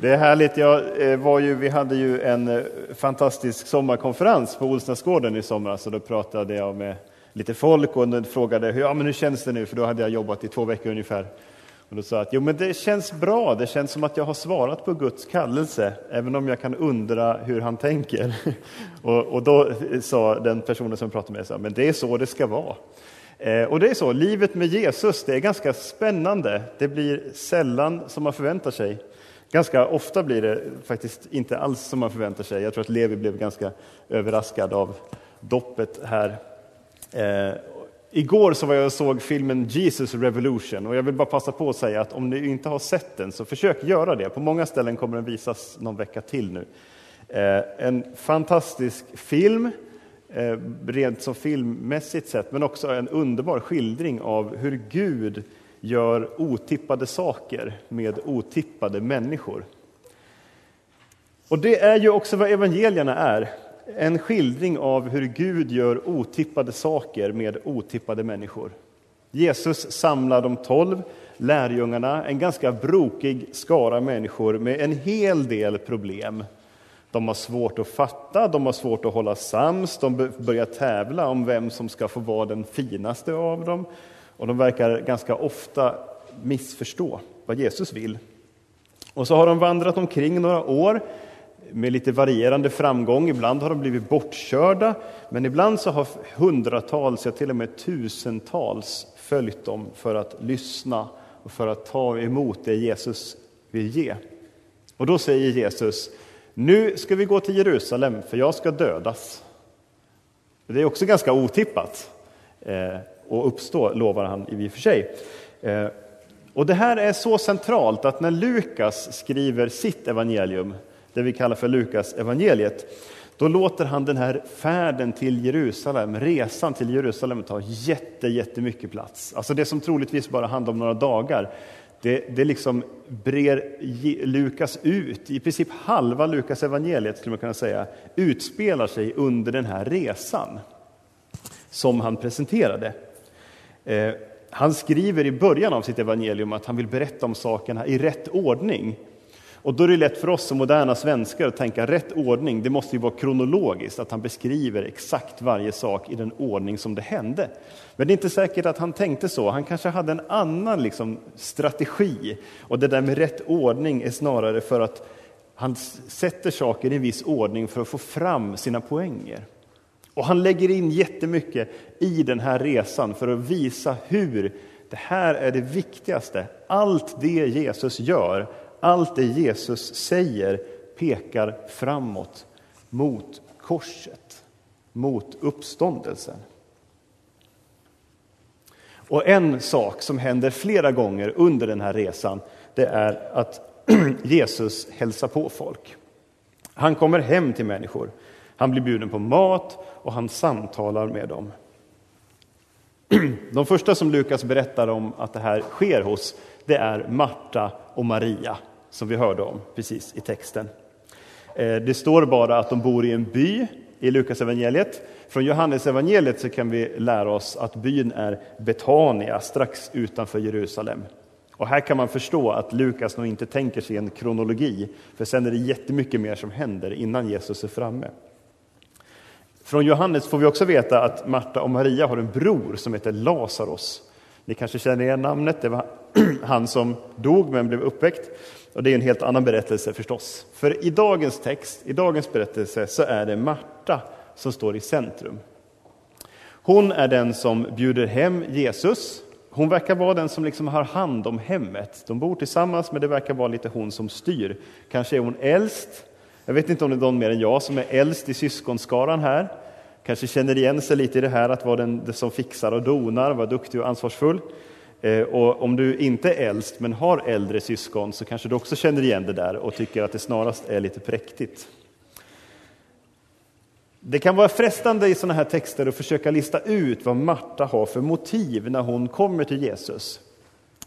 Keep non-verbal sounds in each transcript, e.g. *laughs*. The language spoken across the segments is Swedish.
Det är härligt. Jag eh, var ju, vi hade ju en eh, fantastisk sommarkonferens på Olsnäsgården i somras och då pratade jag med lite folk och frågade ja, men hur känns det nu, för då hade jag jobbat i två veckor ungefär. Och då sa jag att jo, men det känns bra, det känns som att jag har svarat på Guds kallelse, även om jag kan undra hur han tänker. *laughs* Och, och då eh, sa den personen som pratade med mig, men det är så det ska vara. Eh, och det är så, livet med Jesus, det är ganska spännande. Det blir sällan som man förväntar sig. Ganska ofta blir det faktiskt inte alls som man förväntar sig. Jag tror att Levi blev ganska överraskad av doppet här. Eh, igår så var jag och såg filmen Jesus Revolution och jag vill bara passa på att säga att om ni inte har sett den så försök göra det. På många ställen kommer den visas någon vecka till nu. Eh, en fantastisk film, eh, rent som filmmässigt sett, men också en underbar skildring av hur Gud gör otippade saker med otippade människor. Och det är ju också vad evangelierna är. En skildring av hur Gud gör otippade saker med otippade människor. Jesus samlar de tolv lärjungarna, en ganska brokig skara människor med en hel del problem. De har svårt att fatta, de har svårt att hålla sams, de börjar tävla om vem som ska få vara den finaste av dem. Och de verkar ganska ofta missförstå vad Jesus vill. Och så har de vandrat omkring några år med lite varierande framgång. Ibland har de blivit bortkörda, men ibland så har hundratals, ja till och med tusentals följt dem för att lyssna och för att ta emot det Jesus vill ge. Och då säger Jesus, nu ska vi gå till Jerusalem för jag ska dödas. Det är också ganska otippat. Eh, och uppstå, lovar han i och för sig. Eh, och det här är så centralt att när Lukas skriver sitt evangelium, det vi kallar för Lukas evangeliet, då låter han den här färden till Jerusalem, resan till Jerusalem, ta jätte, jättemycket plats. Alltså det som troligtvis bara handlar om några dagar, det, det liksom brer Lukas ut. I princip halva Lukas evangeliet skulle man kunna säga, utspelar sig under den här resan som han presenterade. Eh, han skriver i början av sitt evangelium att han vill berätta om sakerna i rätt ordning. Och då är det lätt för oss som moderna svenskar att tänka rätt ordning, det måste ju vara kronologiskt, att han beskriver exakt varje sak i den ordning som det hände. Men det är inte säkert att han tänkte så, han kanske hade en annan liksom, strategi. Och det där med rätt ordning är snarare för att han sätter saker i en viss ordning för att få fram sina poänger. Och han lägger in jättemycket i den här resan för att visa hur det här är det viktigaste. Allt det Jesus gör, allt det Jesus säger pekar framåt mot korset, mot uppståndelsen. Och en sak som händer flera gånger under den här resan, det är att *clears throat* Jesus hälsar på folk. Han kommer hem till människor. Han blir bjuden på mat och han samtalar med dem. *clears throat* De första som Lukas berättar om att det här sker hos, det är Marta och Maria, som vi hörde om precis i texten. Eh, det står bara att de bor i en by i Lukas evangeliet. Från Johannes evangeliet så kan vi lära oss att byn är Betania, strax utanför Jerusalem. Och här kan man förstå att Lukas nog inte tänker sig en kronologi, för sen är det jättemycket mer som händer innan Jesus är framme. Från Johannes får vi också veta att Marta och Maria har en bror som heter Lazarus. Ni kanske känner igen namnet, det var *clears throat* han som dog men blev uppväckt. Och det är en helt annan berättelse förstås. För i dagens text, i dagens berättelse, så är det Marta som står i centrum. Hon är den som bjuder hem Jesus. Hon verkar vara den som liksom har hand om hemmet. De bor tillsammans, men det verkar vara lite hon som styr. Kanske är hon äldst, jag vet inte om det är någon mer än jag som är äldst i syskonskaran här. Kanske känner igen sig lite i det här att vara den som fixar och donar, vara duktig och ansvarsfull. Eh, och om du inte är äldst men har äldre syskon så kanske du också känner igen det där och tycker att det snarast är lite präktigt. Det kan vara frestande i sådana här texter att försöka lista ut vad Marta har för motiv när hon kommer till Jesus.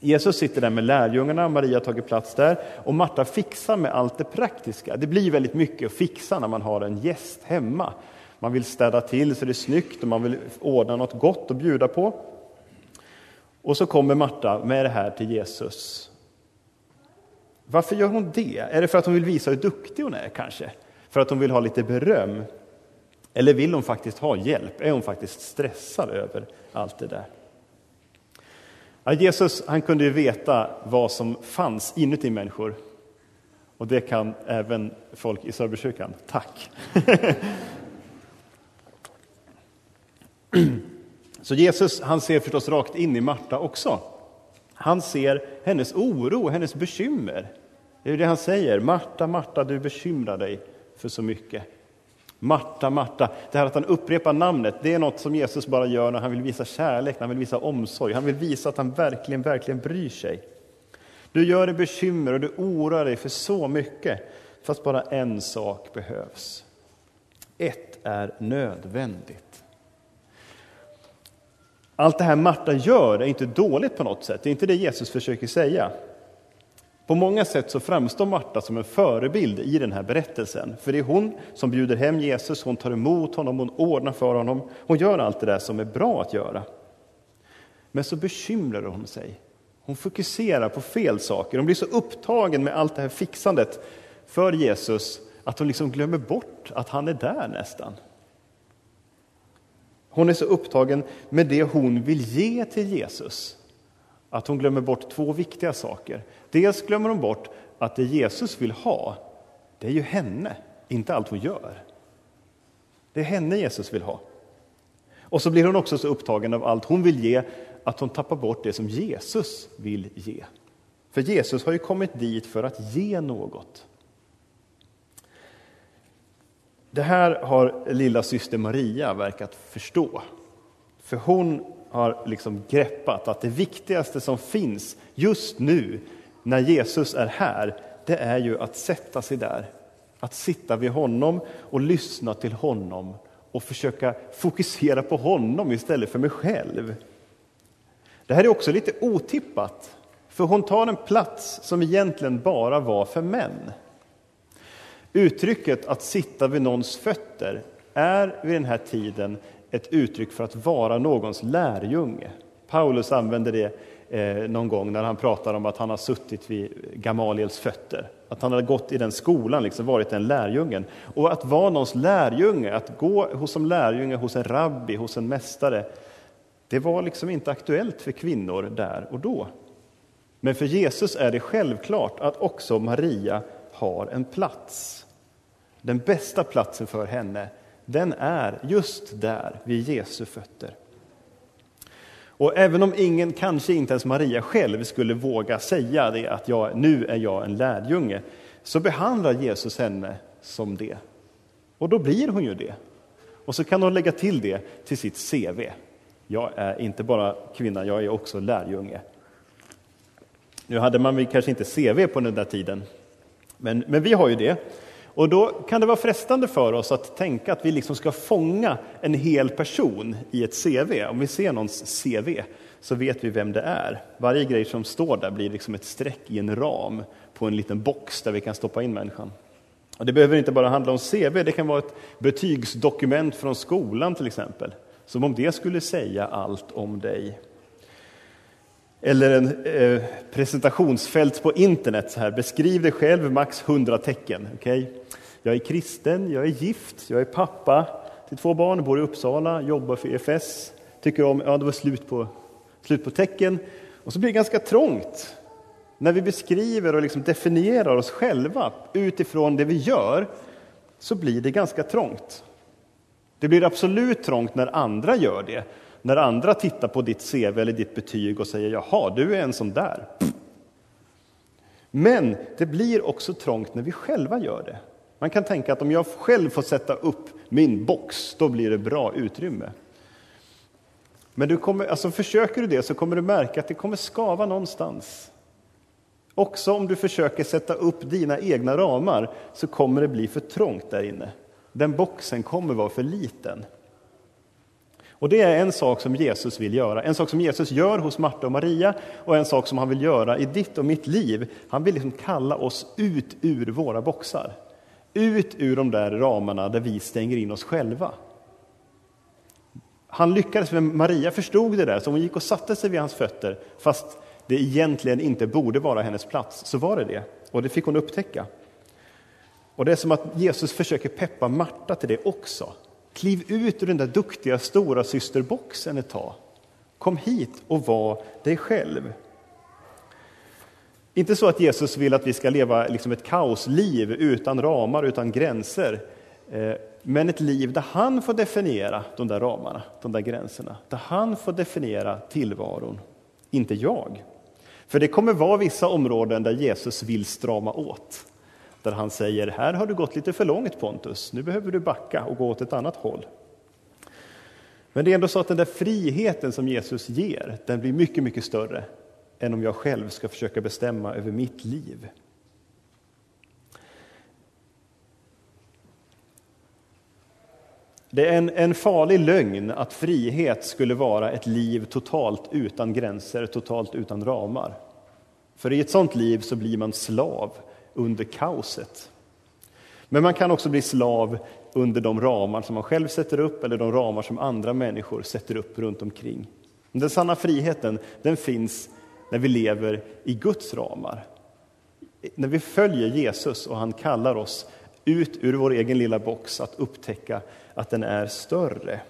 Jesus sitter där med lärjungarna, Maria har tagit plats där och Marta fixar med allt det praktiska. Det blir väldigt mycket att fixa när man har en gäst hemma. Man vill städa till så det är snyggt och man vill ordna något gott att bjuda på. Och så kommer Marta med det här till Jesus. Varför gör hon det? Är det för att hon vill visa hur duktig hon är kanske? För att hon vill ha lite beröm? Eller vill hon faktiskt ha hjälp? Är hon faktiskt stressad över allt det där? Ja, Jesus han kunde ju veta vad som fanns inuti människor. Och det kan även folk i Söderkyrkan. Tack! *clears throat* Så Jesus han ser förstås rakt in i Marta också. Han ser hennes oro, hennes bekymmer. Det är det han säger. Marta, Marta, du bekymrar dig för så mycket. Marta, Marta. Det här att han upprepar namnet, det är något som Jesus bara gör när han vill visa kärlek, när han vill visa omsorg. Han vill visa att han verkligen, verkligen bryr sig. Du gör dig bekymmer och du oroar dig för så mycket, fast bara en sak behövs. Ett är nödvändigt. Allt det här Marta gör är inte dåligt på något sätt, det är inte det Jesus försöker säga. På många sätt så framstår Marta som en förebild i den här berättelsen. För det är hon som bjuder hem Jesus, hon tar emot honom, hon ordnar för honom. Hon gör allt det där som är bra att göra. Men så bekymrar hon sig. Hon fokuserar på fel saker. Hon blir så upptagen med allt det här fixandet för Jesus att hon liksom glömmer bort att han är där nästan. Hon är så upptagen med det hon vill ge till Jesus att hon glömmer bort två viktiga saker. Dels glömmer hon bort att det Jesus vill ha, det är ju henne, inte allt hon gör. Det är henne Jesus vill ha. Och så blir hon också så upptagen av allt hon vill ge att hon tappar bort det som Jesus vill ge. För Jesus har ju kommit dit för att ge något. Det här har lilla syster Maria verkat förstå. För hon har liksom greppat att det viktigaste som finns just nu när Jesus är här, det är ju att sätta sig där. Att sitta vid honom och lyssna till honom och försöka fokusera på honom istället för mig själv. Det här är också lite otippat, för hon tar en plats som egentligen bara var för män. Uttrycket att sitta vid någons fötter är vid den här tiden ett uttryck för att vara någons lärjunge. Paulus använder det eh, någon gång när han pratar om att han har suttit vid Gamaliels fötter. Att han har gått i den skolan, liksom varit den lärjungen. Och att vara någons lärjunge, att gå hos som lärjunge hos en rabbi, hos en mästare, det var liksom inte aktuellt för kvinnor där och då. Men för Jesus är det självklart att också Maria har en plats. Den bästa platsen för henne, den är just där, vid Jesu fötter. Och även om ingen, kanske inte ens Maria själv, skulle våga säga det att jag, nu är jag en lärjunge, så behandlar Jesus henne som det. Och då blir hon ju det. Och så kan hon lägga till det till sitt CV. Jag är inte bara kvinna, jag är också lärjunge. Nu hade man kanske inte CV på den där tiden, men, men vi har ju det. Och då kan det vara frestande för oss att tänka att vi liksom ska fånga en hel person i ett CV. Om vi ser någons CV så vet vi vem det är. Varje grej som står där blir liksom ett streck i en ram på en liten box där vi kan stoppa in människan. Och det behöver inte bara handla om CV, det kan vara ett betygsdokument från skolan till exempel. Som om det skulle säga allt om dig. Eller en eh, presentationsfält på internet, så här, beskriv dig själv max 100 tecken. Okay? Jag är kristen, jag är gift, jag är pappa till två barn, bor i Uppsala, jobbar för EFS, tycker om, ja det var slut på, slut på tecken. Och så blir det ganska trångt. När vi beskriver och liksom definierar oss själva utifrån det vi gör, så blir det ganska trångt. Det blir absolut trångt när andra gör det. När andra tittar på ditt CV eller ditt betyg och säger jaha, du är en sån där. Men det blir också trångt när vi själva gör det. Man kan tänka att om jag själv får sätta upp min box, då blir det bra utrymme. Men du kommer, alltså försöker du det så kommer du märka att det kommer skava någonstans. Också om du försöker sätta upp dina egna ramar så kommer det bli för trångt där inne. Den boxen kommer vara för liten. Och det är en sak som Jesus vill göra, en sak som Jesus gör hos Marta och Maria och en sak som han vill göra i ditt och mitt liv. Han vill liksom kalla oss ut ur våra boxar. Ut ur de där ramarna där vi stänger in oss själva. Han lyckades, men Maria förstod det där, så hon gick och satte sig vid hans fötter, fast det egentligen inte borde vara hennes plats, så var det det. och det fick hon upptäcka. Och det är som att Jesus försöker peppa Marta till det också. Kliv ut ur den där duktiga stora systerboxen ett tag. Kom hit och var dig själv. Inte så att Jesus vill att vi ska leva liksom ett kaosliv utan ramar, utan gränser. Eh, men ett liv där han får definiera de där ramarna, de där gränserna. Där han får definiera tillvaron, inte jag. För det kommer vara vissa områden där Jesus vill strama åt. Där han säger, här har du gått lite för långt Pontus, nu behöver du backa och gå åt ett annat håll. Men det är ändå så att den där friheten som Jesus ger, den blir mycket, mycket större än om jag själv ska försöka bestämma över mitt liv. Det är en, en farlig lögn att frihet skulle vara ett liv totalt utan gränser, totalt utan ramar. För i ett sånt liv så blir man slav under kaoset. Men man kan också bli slav under de ramar som man själv sätter upp eller de ramar som andra människor sätter upp runt omkring. Den sanna friheten den finns när vi lever i Guds ramar. När vi följer Jesus och han kallar oss ut ur vår egen lilla box att upptäcka att den är större.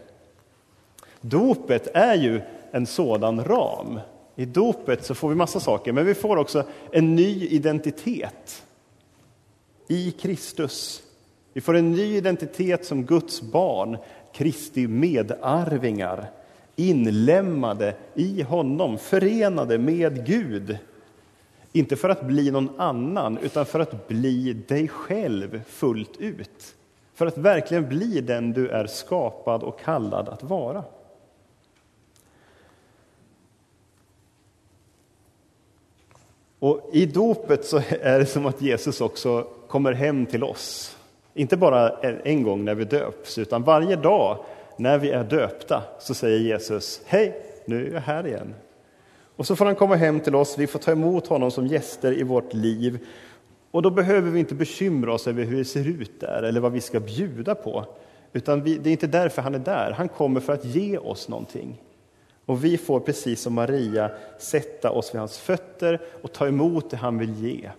Dopet är ju en sådan ram. I dopet så får vi massa saker, men vi får också en ny identitet i Kristus. Vi får en ny identitet som Guds barn, Kristi medarvingar inlemmade i honom, förenade med Gud. Inte för att bli någon annan, utan för att bli dig själv fullt ut. För att verkligen bli den du är skapad och kallad att vara. Och I dopet så är det som att Jesus också kommer hem till oss. Inte bara en gång när vi döps, utan varje dag när vi är döpta så säger Jesus, hej, nu är jag här igen. Och så får han komma hem till oss, vi får ta emot honom som gäster i vårt liv. Och då behöver vi inte bekymra oss över hur det ser ut där eller vad vi ska bjuda på. Utan vi, det är inte därför han är där, han kommer för att ge oss någonting. Och vi får precis som Maria sätta oss vid hans fötter och ta emot det han vill ge.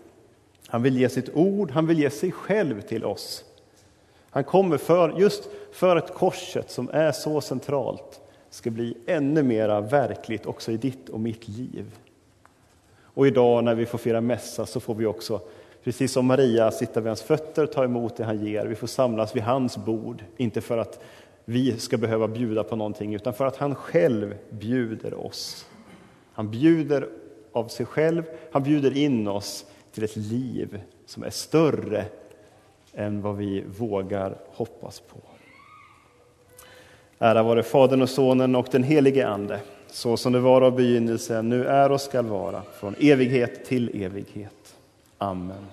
Han vill ge sitt ord, han vill ge sig själv till oss. Han kommer för, just för att korset som är så centralt ska bli ännu mera verkligt också i ditt och mitt liv. Och idag när vi får fira mässa så får vi också, precis som Maria, sitta vid hans fötter och ta emot det han ger. Vi får samlas vid hans bord, inte för att vi ska behöva bjuda på någonting, utan för att han själv bjuder oss. Han bjuder av sig själv, han bjuder in oss till ett liv som är större än vad vi vågar hoppas på. Ära vare Fadern och Sonen och den helige Ande, så som det var av begynnelsen, nu är och skall vara, från evighet till evighet. Amen.